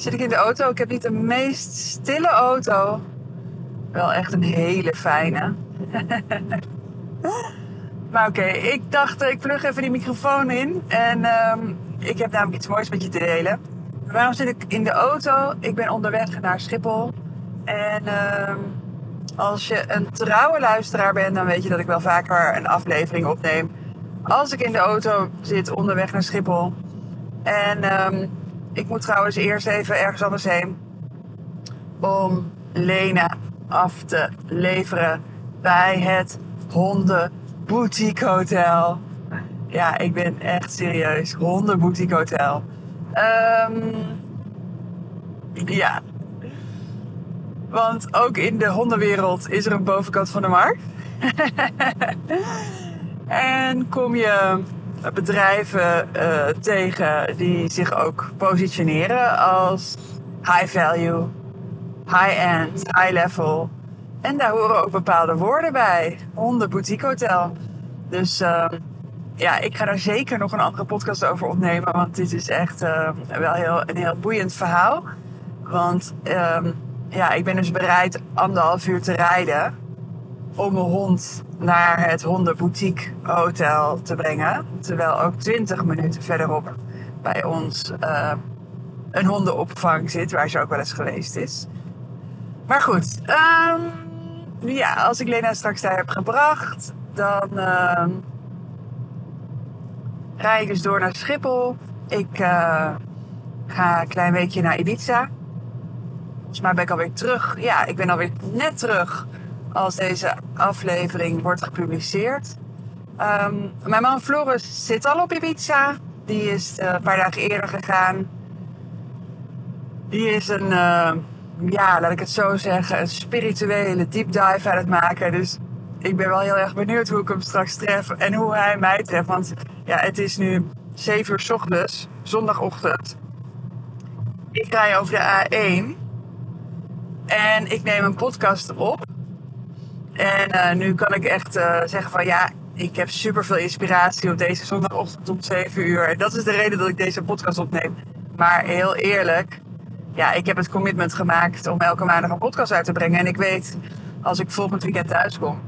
zit ik in de auto. Ik heb niet de meest stille auto. Wel echt een hele fijne. maar oké, ik dacht, ik plug even die microfoon in. En um, ik heb namelijk iets moois met je te delen. Waarom zit ik in de auto? Ik ben onderweg naar Schiphol. En um, als je een trouwe luisteraar bent, dan weet je dat ik wel vaker een aflevering opneem. Als ik in de auto zit onderweg naar Schiphol. En um, ik moet trouwens eerst even ergens anders heen. Om Lena af te leveren bij het Honden Boutique Hotel. Ja, ik ben echt serieus. Honden Boutique Hotel. Um, ja. Want ook in de hondenwereld is er een bovenkant van de markt. en kom je bedrijven uh, tegen die zich ook positioneren als high value, high end, high level. En daar horen ook bepaalde woorden bij. Honden boutique hotel. Dus uh, ja, ik ga daar zeker nog een andere podcast over opnemen. Want dit is echt uh, wel heel, een heel boeiend verhaal. Want um, ja, ik ben dus bereid anderhalf uur te rijden om mijn hond naar het hondenboutique hotel te brengen. Terwijl ook 20 minuten verderop bij ons uh, een hondenopvang zit, waar ze ook wel eens geweest is. Maar goed, um, ja, als ik Lena straks daar heb gebracht, dan uh, rijd ik dus door naar Schiphol. Ik uh, ga een klein weekje naar Ibiza. Volgens mij ben ik alweer terug. Ja, ik ben alweer net terug als deze aflevering wordt gepubliceerd. Um, mijn man Floris zit al op Ibiza. Die is uh, een paar dagen eerder gegaan. Die is een, uh, ja, laat ik het zo zeggen, een spirituele deep dive aan het maken. Dus ik ben wel heel erg benieuwd hoe ik hem straks tref en hoe hij mij treft. Want ja, het is nu 7 uur s ochtends, zondagochtend. Ik rij over de A1 en ik neem een podcast op. En uh, nu kan ik echt uh, zeggen van ja, ik heb super veel inspiratie op deze zondagochtend om 7 uur. En dat is de reden dat ik deze podcast opneem. Maar heel eerlijk, ja, ik heb het commitment gemaakt om elke maandag een podcast uit te brengen. En ik weet, als ik volgend weekend thuis kom,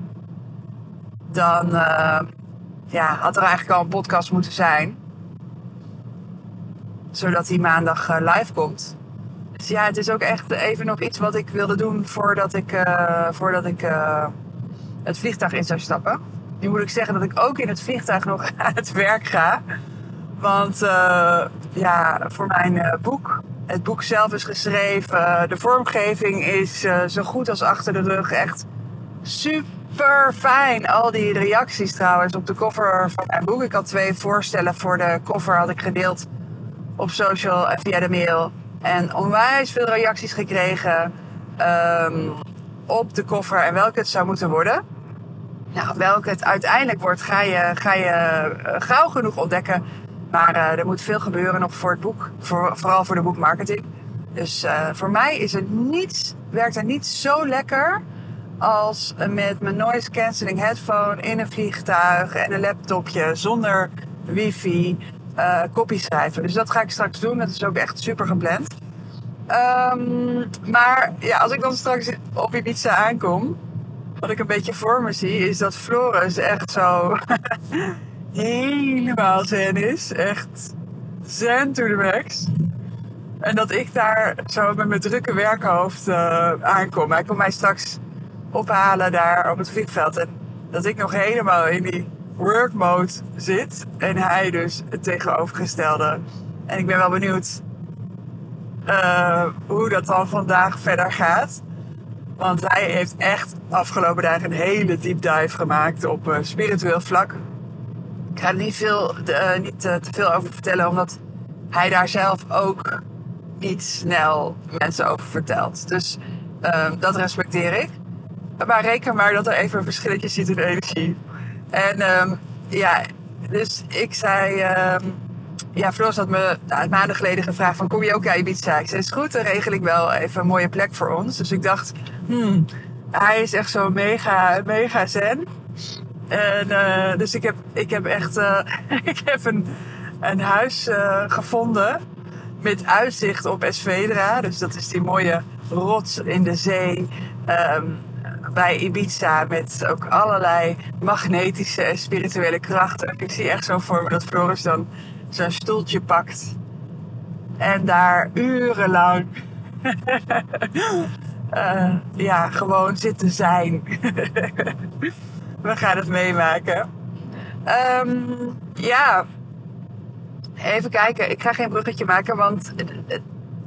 dan uh, ja, had er eigenlijk al een podcast moeten zijn. Zodat die maandag live komt. Dus ja, het is ook echt even nog iets wat ik wilde doen voordat ik, uh, voordat ik uh, het vliegtuig in zou stappen. Nu moet ik zeggen dat ik ook in het vliegtuig nog aan het werk ga. Want uh, ja, voor mijn boek, het boek zelf is geschreven. De vormgeving is zo goed als achter de rug. Echt super fijn. Al die reacties trouwens op de cover van mijn boek. Ik had twee voorstellen voor de cover had ik gedeeld op social en via de mail. En onwijs veel reacties gekregen um, op de koffer en welke het zou moeten worden. Nou, welke het uiteindelijk wordt, ga je, ga je uh, gauw genoeg ontdekken. Maar uh, er moet veel gebeuren nog voor het boek. Voor, vooral voor de boekmarketing. Dus uh, voor mij is het niets, werkt het niet zo lekker als met mijn noise cancelling headphone in een vliegtuig en een laptopje zonder wifi uh, copy schrijven. Dus dat ga ik straks doen. Dat is ook echt super gepland. Um, maar ja, als ik dan straks op Ibiza aankom, wat ik een beetje voor me zie, is dat Floris echt zo helemaal zen is. Echt zen to the max. En dat ik daar zo met mijn drukke werkhoofd uh, aankom. Hij komt mij straks ophalen daar op het vliegveld. En dat ik nog helemaal in die work mode zit. En hij dus het tegenovergestelde. En ik ben wel benieuwd uh, hoe dat dan vandaag verder gaat. Want hij heeft echt afgelopen dagen een hele deep dive gemaakt op uh, spiritueel vlak. Ik ga er niet, veel, uh, niet te veel over vertellen, omdat hij daar zelf ook niet snel mensen over vertelt. Dus dat respecteer ik. Maar reken maar dat er even een verschilletje zit in energie. En ehm, ja, dus ik zei... ehm, ja, Floris had me maanden geleden gevraagd van... kom je ook naar Ibiza? Ik zei, is goed, dan regel ik wel even een mooie plek voor ons. Dus ik dacht, hmm, hij is echt zo mega, mega zen. En, eh, dus ik heb, ik heb echt eh, ik heb een, een huis eh, gevonden met uitzicht op Esvedra. Dus dat is die mooie rots in de zee ehm, bij Ibiza met ook allerlei magnetische en spirituele krachten. Ik zie echt zo voor me dat Floris dan zo'n stoeltje pakt en daar urenlang eh, ja, gewoon zitten zijn. We gaan het meemaken. Ehm, ja, even kijken. Ik ga geen bruggetje maken, want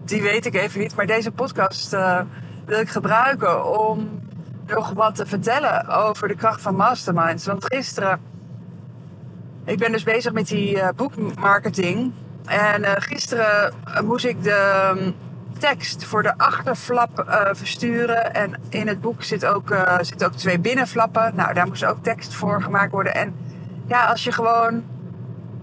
die weet ik even niet. Maar deze podcast eh, wil ik gebruiken om nog wat te vertellen over de kracht van masterminds. Want gisteren, ik ben dus bezig met die eh, boekmarketing. En eh, gisteren eh, moest ik de um, tekst voor de achterflap versturen. En in het boek zit ook, zitten ook twee binnenflappen. Nou, daar moest ook tekst voor gemaakt worden. En ja, als je gewoon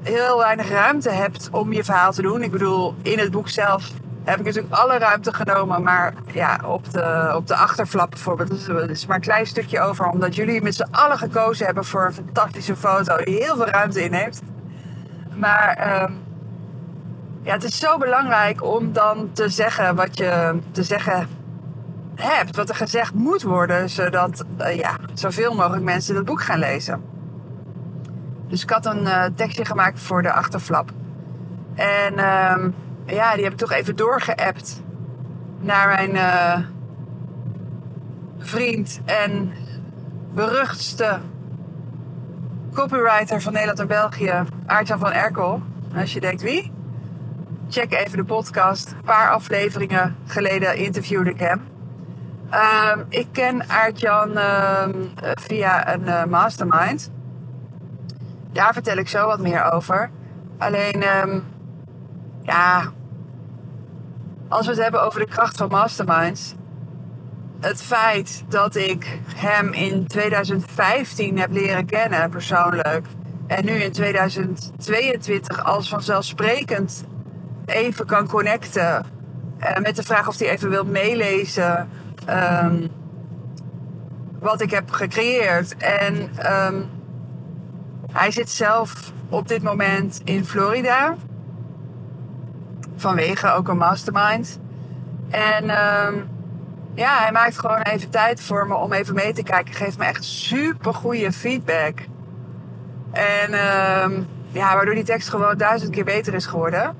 heel weinig ruimte hebt om je verhaal te doen. Ik bedoel, in het boek zelf heb ik natuurlijk alle ruimte genomen. Maar ja, op de, op de achterflap bijvoorbeeld, dat is, dat maar een klein stukje over. Omdat jullie met z'n allen gekozen hebben voor een fantastische foto die heel veel ruimte inneemt. Maar ehm, ja, het is zo belangrijk om dan te zeggen wat je te zeggen hebt. Wat er gezegd moet worden, zodat eh, ja, zoveel mogelijk mensen het boek gaan lezen. Dus ik had een eh, tekstje gemaakt voor de achterflap. En ehm, ja, die heb ik toch even doorgeappt naar mijn eh, vriend en beruchtste copywriter van Nederland en België, Aartjan van Erkel. Als je denkt wie? Check even de podcast. Een paar afleveringen geleden interviewde ik hem. Ehm, ik ken Aartjan ehm, via een eh, mastermind. Daar vertel ik zo wat meer over. Alleen, ehm, ja, als we het hebben over de kracht van masterminds. Het feit dat ik hem in 2015 heb leren kennen persoonlijk. En nu in 2022 als vanzelfsprekend even kan connecten. eh, met de vraag of hij even wil meelezen. ehm, wat ik heb gecreëerd. En ehm, hij zit zelf op dit moment in Florida. Vanwege ook een mastermind. En ehm, ja, hij maakt gewoon even tijd voor me om even mee te kijken. Geeft me echt super goede feedback. En ehm, ja, waardoor die tekst gewoon duizend keer beter is geworden.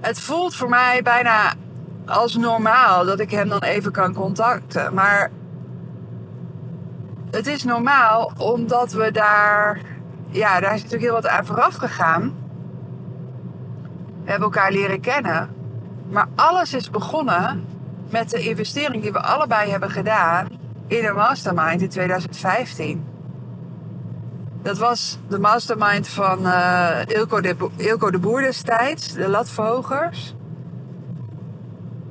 Het voelt voor mij bijna als normaal dat ik hem dan even kan contacten. Maar het is normaal omdat we daar... Ja, daar is natuurlijk heel wat aan vooraf gegaan. We hebben elkaar leren kennen. Maar alles is begonnen met de investering die we allebei hebben gedaan in een mastermind in 2015. Dat was de mastermind van eh Ilko, de, de Boer destijds, de latverhogers.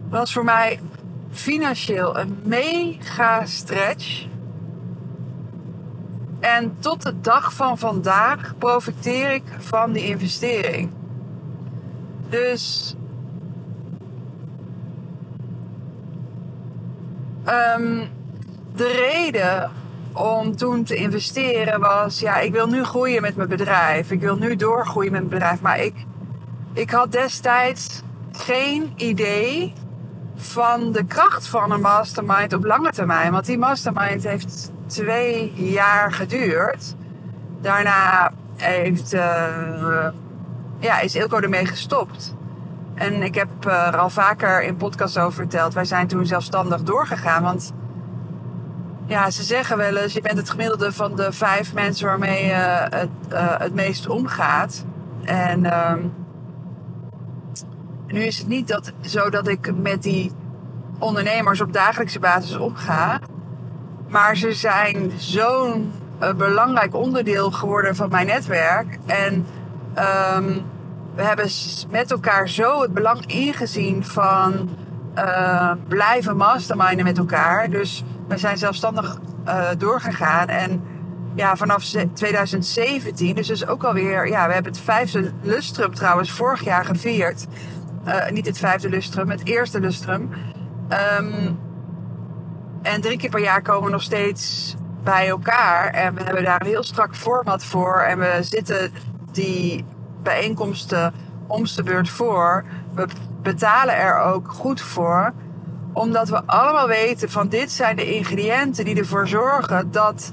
Dat was voor mij financieel een mega stretch. En tot de dag van vandaag profiteer ik van die investering. Dus Ehm, de reden om toen te investeren was, ja, ik wil nu groeien met mijn bedrijf. Ik wil nu doorgroeien met mijn bedrijf. Maar ik, ik had destijds geen idee van de kracht van een mastermind op lange termijn. Want die mastermind heeft twee jaar geduurd. Daarna heeft, eh, ja, is Ilko ermee gestopt. En ik heb eh, er al vaker in podcasts over verteld. Wij zijn toen zelfstandig doorgegaan. Want ja, ze zeggen wel eens: je bent het gemiddelde van de vijf mensen waarmee je het, eh, het meest omgaat. En ehm, nu is het niet dat, zo dat ik met die ondernemers op dagelijkse basis omga. Maar ze zijn zo'n eh, belangrijk onderdeel geworden van mijn netwerk. En ehm, we hebben met elkaar zo het belang ingezien van uh, blijven masterminden met elkaar. Dus we zijn zelfstandig uh, doorgegaan. En ja, vanaf 2017, dus dus ook alweer... Ja, we hebben het vijfde lustrum trouwens vorig jaar gevierd. Uh, niet het vijfde lustrum, het eerste lustrum. Um, en drie keer per jaar komen we nog steeds bij elkaar. En we hebben daar een heel strak format voor. En we zitten die bijeenkomsten om voor. We betalen er ook goed voor. Omdat we allemaal weten van dit zijn de ingrediënten die ervoor zorgen dat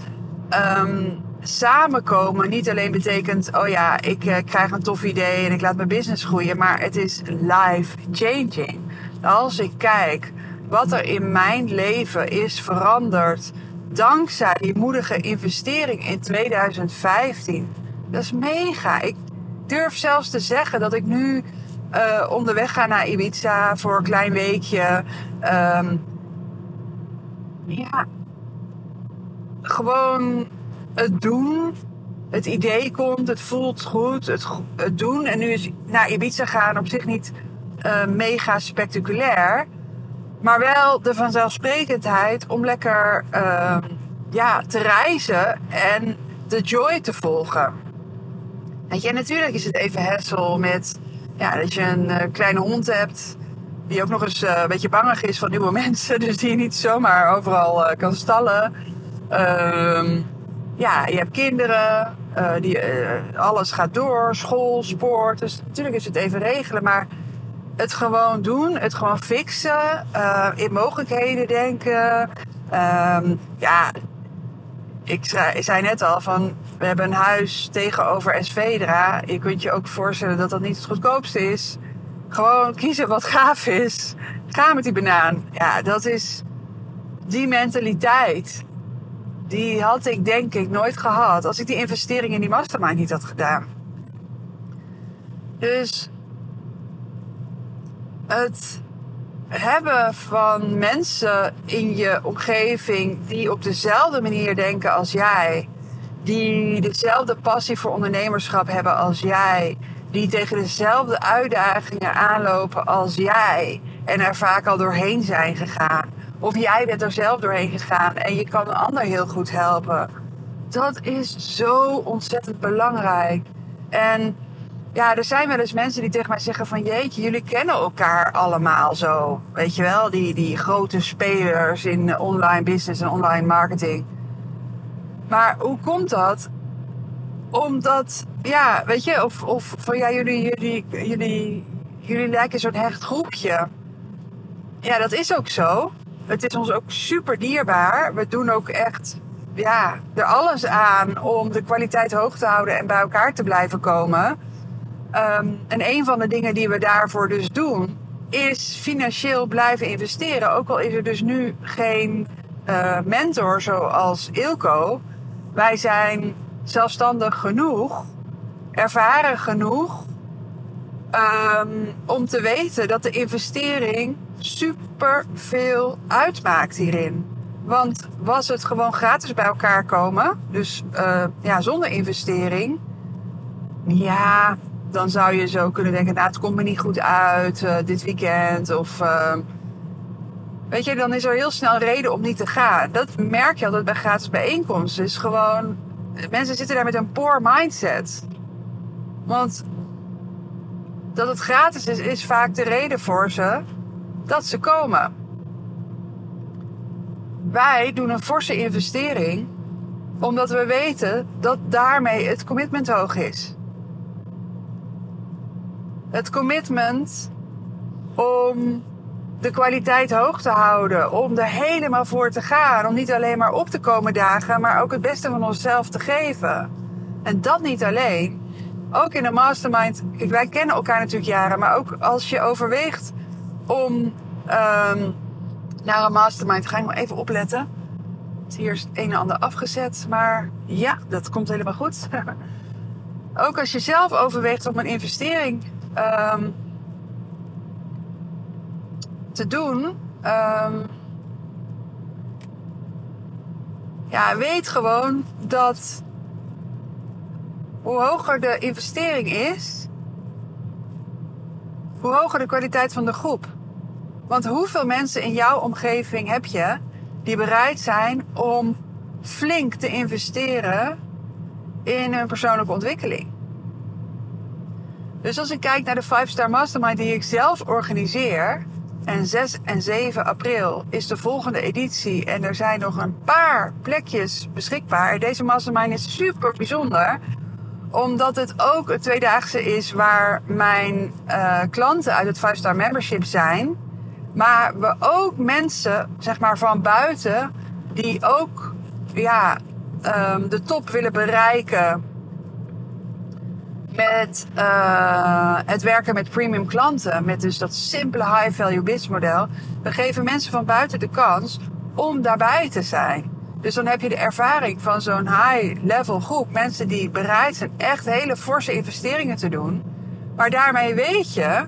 um, samenkomen niet alleen betekent, oh ja, ik uh, krijg een tof idee en ik laat mijn business groeien, maar het is life changing. Als ik kijk wat er in mijn leven is veranderd dankzij die moedige investering in 2015. Dat is mega. Ik durf zelfs te zeggen dat ik nu uh, onderweg ga naar Ibiza voor een klein weekje. Um, ja, gewoon het doen. Het idee komt, het voelt goed, het, doen. En nu is naar Ibiza gaan op zich niet uh, mega spectaculair. Maar wel de vanzelfsprekendheid om lekker uh, ja, te reizen en de joy te volgen. Weet je, natuurlijk is het even hassle met ja, dat je een uh, kleine hond hebt. Die ook nog eens uh, een beetje bangig is van nieuwe mensen. Dus die je niet zomaar overal uh, kan stallen. Ehm, ja, je hebt kinderen. die, alles gaat door. School, sport. Dus natuurlijk is het even regelen. Maar het gewoon doen. Het gewoon fixen. in mogelijkheden denken. Um, ja, ik zei, net al van, we hebben een huis tegenover Esvedra. Je kunt je ook voorstellen dat dat niet het goedkoopste is. Gewoon kiezen wat gaaf is. Ga met die banaan. Ja, dat is die mentaliteit. Die had ik denk ik nooit gehad als ik die investering in die mastermind niet had gedaan. Dus het hebben van mensen in je omgeving die op dezelfde manier denken als jij, die dezelfde passie voor ondernemerschap hebben als jij, die tegen dezelfde uitdagingen aanlopen als jij en er vaak al doorheen zijn gegaan. Of jij bent er zelf doorheen gegaan en je kan een ander heel goed helpen. Dat is zo ontzettend belangrijk. En ja, er zijn wel eens mensen die tegen mij zeggen van jeetje, jullie kennen elkaar allemaal zo. Weet je wel, die, die grote spelers in online business en online marketing. Maar hoe komt dat? Omdat, ja, weet je, of, of van ja, jullie, jullie, jullie, jullie lijken zo'n hecht groepje. Ja, dat is ook zo. Het is ons ook super dierbaar. We doen ook echt, ja, er alles aan om de kwaliteit hoog te houden en bij elkaar te blijven komen. Um, en een van de dingen die we daarvoor dus doen, is financieel blijven investeren. Ook al is er dus nu geen uh, mentor zoals Ilko. Wij zijn zelfstandig genoeg, ervaren genoeg um, om te weten dat de investering super veel uitmaakt hierin. Want was het gewoon gratis bij elkaar komen, dus uh, ja, zonder investering, ja, dan zou je zo kunnen denken, nou het komt me niet goed uit uh, dit weekend. Of uh, weet je, dan is er heel snel reden om niet te gaan. Dat merk je altijd bij gratis bijeenkomsten. Is gewoon, mensen zitten daar met een poor mindset. Want dat het gratis is, is vaak de reden voor ze dat ze komen. Wij doen een forse investering omdat we weten dat daarmee het commitment hoog is het commitment om de kwaliteit hoog te houden. Om er helemaal voor te gaan. Om niet alleen maar op te komen dagen, maar ook het beste van onszelf te geven. En dat niet alleen. Ook in een mastermind. Wij kennen elkaar natuurlijk jaren, maar ook als je overweegt om um, naar een mastermind. Ga ik maar even opletten. Hier is het een en ander afgezet, maar ja, dat komt helemaal goed. ook als je zelf overweegt om een investering um, te doen. Um, ja, weet gewoon dat hoe hoger de investering is, hoe hoger de kwaliteit van de groep. Want hoeveel mensen in jouw omgeving heb je die bereid zijn om flink te investeren in hun persoonlijke ontwikkeling? Dus als ik kijk naar de 5-Star Mastermind die ik zelf organiseer. En 6 en 7 april is de volgende editie. En er zijn nog een paar plekjes beschikbaar. Deze mastermind is super bijzonder. Omdat het ook het tweedaagse is waar mijn uh, klanten uit het 5-Star Membership zijn. Maar we ook mensen, zeg maar van buiten, die ook ja, um, de top willen bereiken met uh, het werken met premium klanten, met dus dat simpele high-value business model. We geven mensen van buiten de kans om daarbij te zijn. Dus dan heb je de ervaring van zo'n high-level groep. Mensen die bereid zijn echt hele forse investeringen te doen. Maar daarmee weet je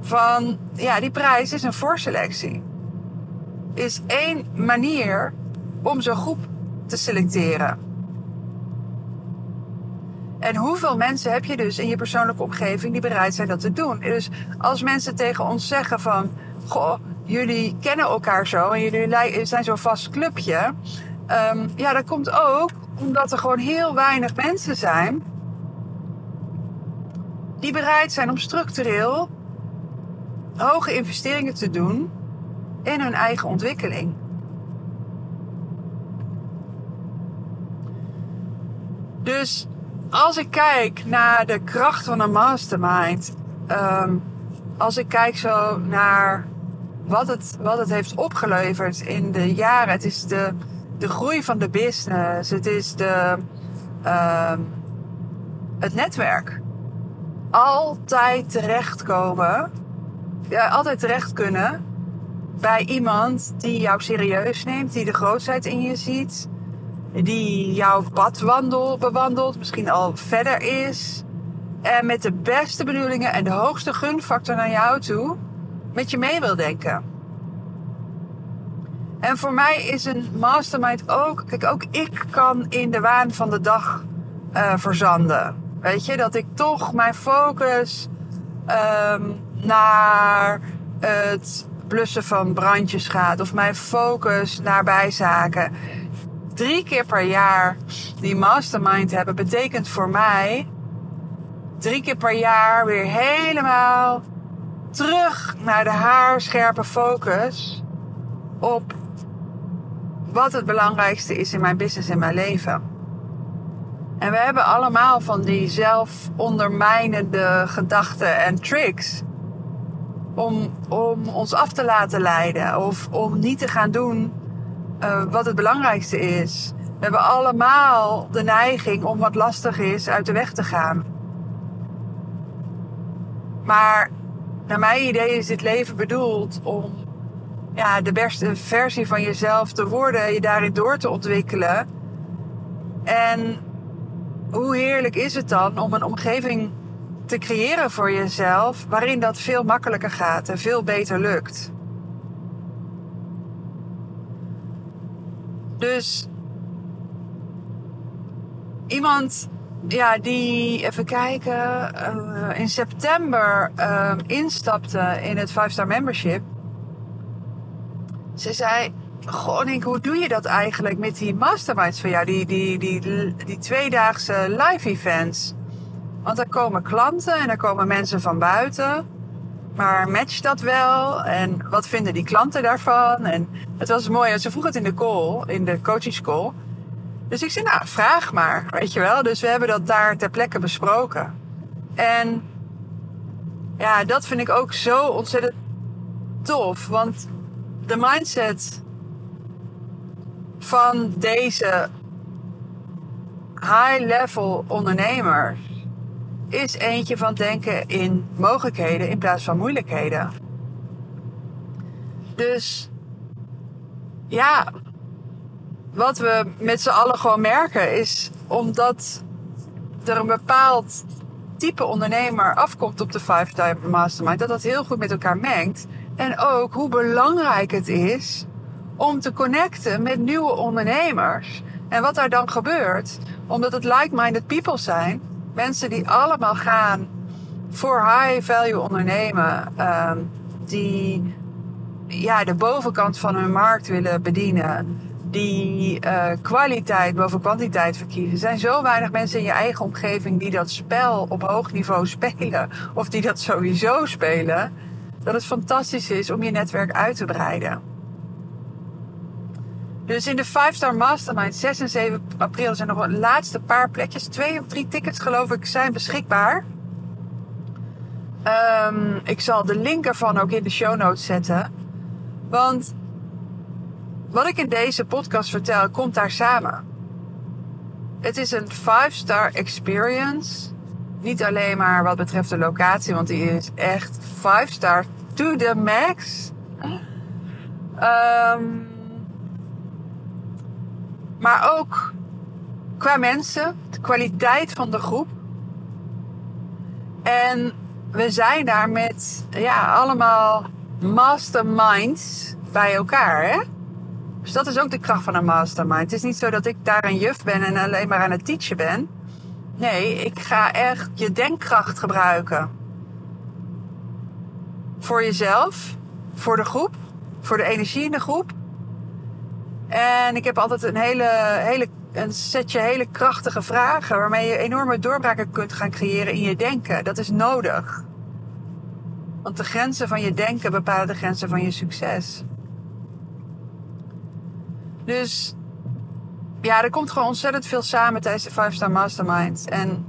van, ja, die prijs is een voorselectie. Is één manier om zo'n groep te selecteren. En hoeveel mensen heb je dus in je persoonlijke omgeving die bereid zijn dat te doen? Dus als mensen tegen ons zeggen van, goh, jullie kennen elkaar zo en jullie zijn zo'n vast clubje. Um, ja, dat komt ook omdat er gewoon heel weinig mensen zijn die bereid zijn om structureel hoge investeringen te doen in hun eigen ontwikkeling. Dus als ik kijk naar de kracht van een mastermind, um, als ik kijk zo naar wat het, wat het heeft opgeleverd in de jaren, het is de, de groei van de business, het is de, um, het netwerk. Altijd terechtkomen, ja, altijd terecht kunnen bij iemand die jou serieus neemt, die de grootheid in je ziet, die jouw pad wandel, bewandelt, misschien al verder is. En met de beste bedoelingen en de hoogste gunfactor naar jou toe met je mee wil denken. En voor mij is een mastermind ook, kijk, ook ik kan in de waan van de dag uh, verzanden. Weet je, dat ik toch mijn focus um, naar het blussen van brandjes gaat. Of mijn focus naar bijzaken drie keer per jaar die mastermind hebben, betekent voor mij drie keer per jaar weer helemaal terug naar de haarscherpe focus op wat het belangrijkste is in mijn business en mijn leven. En we hebben allemaal van die zelfondermijnende gedachten en tricks. Om, om ons af te laten leiden of om niet te gaan doen uh, wat het belangrijkste is. We hebben allemaal de neiging om wat lastig is uit de weg te gaan. Maar naar mijn idee is dit leven bedoeld om ja, de beste versie van jezelf te worden, je daarin door te ontwikkelen. En hoe heerlijk is het dan om een omgeving te creëren voor jezelf waarin dat veel makkelijker gaat en veel beter lukt. Dus iemand ja, die, even kijken, uh, in september uh, instapte in het 5-star membership. Ze zei, goh hoe doe je dat eigenlijk met die masterminds van jou? Die, die, die, die tweedaagse live events. Want er komen klanten en er komen mensen van buiten. Maar matcht dat wel? En wat vinden die klanten daarvan? En het was mooi, ze vroeg het in de call, in de coachingscall. Dus ik zei, nou, vraag maar, weet je wel. Dus we hebben dat daar ter plekke besproken. En ja, dat vind ik ook zo ontzettend tof. Want de mindset van deze high-level ondernemers is eentje van denken in mogelijkheden in plaats van moeilijkheden. Dus ja, wat we met z'n allen gewoon merken is omdat er een bepaald type ondernemer afkomt op de Five Time Mastermind, dat dat heel goed met elkaar mengt. En ook hoe belangrijk het is om te connecten met nieuwe ondernemers. En wat daar dan gebeurt, omdat het like-minded people zijn, Mensen die allemaal gaan voor high value ondernemen ehm, die ja, de bovenkant van hun markt willen bedienen, die uh, kwaliteit boven kwantiteit verkiezen. Er zijn zo weinig mensen in je eigen omgeving die dat spel op hoog niveau spelen, of die dat sowieso spelen, dat het fantastisch is om je netwerk uit te breiden. Dus in de 5-star mastermind 6 en 7 april zijn nog een laatste paar plekjes. Twee of drie tickets geloof ik zijn beschikbaar. Um, ik zal de link ervan ook in de show notes zetten. Want wat ik in deze podcast vertel, komt daar samen. Het is een 5-star experience. Niet alleen maar wat betreft de locatie, want die is echt 5-star to the max. Um, maar ook qua mensen, de kwaliteit van de groep. En we zijn daar met ja, allemaal masterminds bij elkaar. Hè? Dus dat is ook de kracht van een mastermind. Het is niet zo dat ik daar een juf ben en alleen maar aan het teachen ben. Nee, ik ga echt je denkkracht gebruiken. Voor jezelf, voor de groep, voor de energie in de groep. En ik heb altijd een hele, hele een setje hele krachtige vragen waarmee je enorme doorbraken kunt gaan creëren in je denken. Dat is nodig. Want de grenzen van je denken bepalen de grenzen van je succes. Dus ja, er komt gewoon ontzettend veel samen tijdens de 5 Star Mastermind. En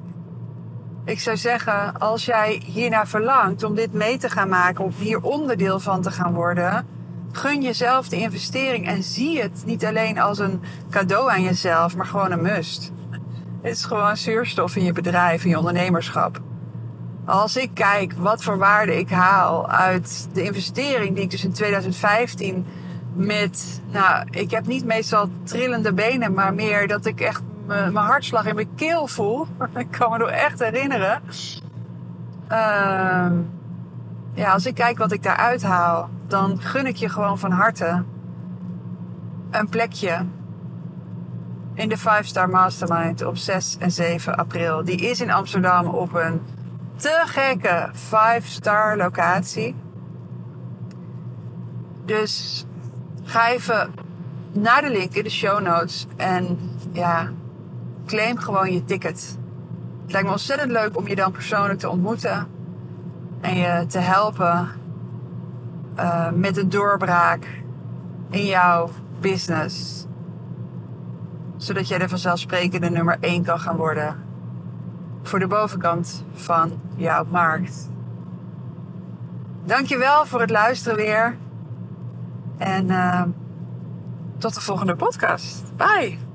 ik zou zeggen, als jij hiernaar verlangt om dit mee te gaan maken, of hier onderdeel van te gaan worden, gun jezelf de investering en zie het niet alleen als een cadeau aan jezelf, maar gewoon een must. Het is gewoon zuurstof in je bedrijf, in je ondernemerschap. Als ik kijk wat voor waarde ik haal uit de investering die ik dus in 2015 met, nou, ik heb niet meestal trillende benen, maar meer dat ik echt mijn hartslag in mijn keel voel. ik kan me nog echt herinneren. Uh, ja, als ik kijk wat ik daaruit haal, dan gun ik je gewoon van harte een plekje in de 5 Star Mastermind op 6 en 7 april. Die is in Amsterdam op een te gekke 5 star locatie. Dus ga even naar de link in de show notes en ja, claim gewoon je ticket. Het lijkt me ontzettend leuk om je dan persoonlijk te ontmoeten en je te helpen uh, met een doorbraak in jouw business. Zodat jij de vanzelfsprekende nummer 1 kan gaan worden voor de bovenkant van jouw markt. Dankjewel voor het luisteren weer. En uh, tot de volgende podcast. Bye!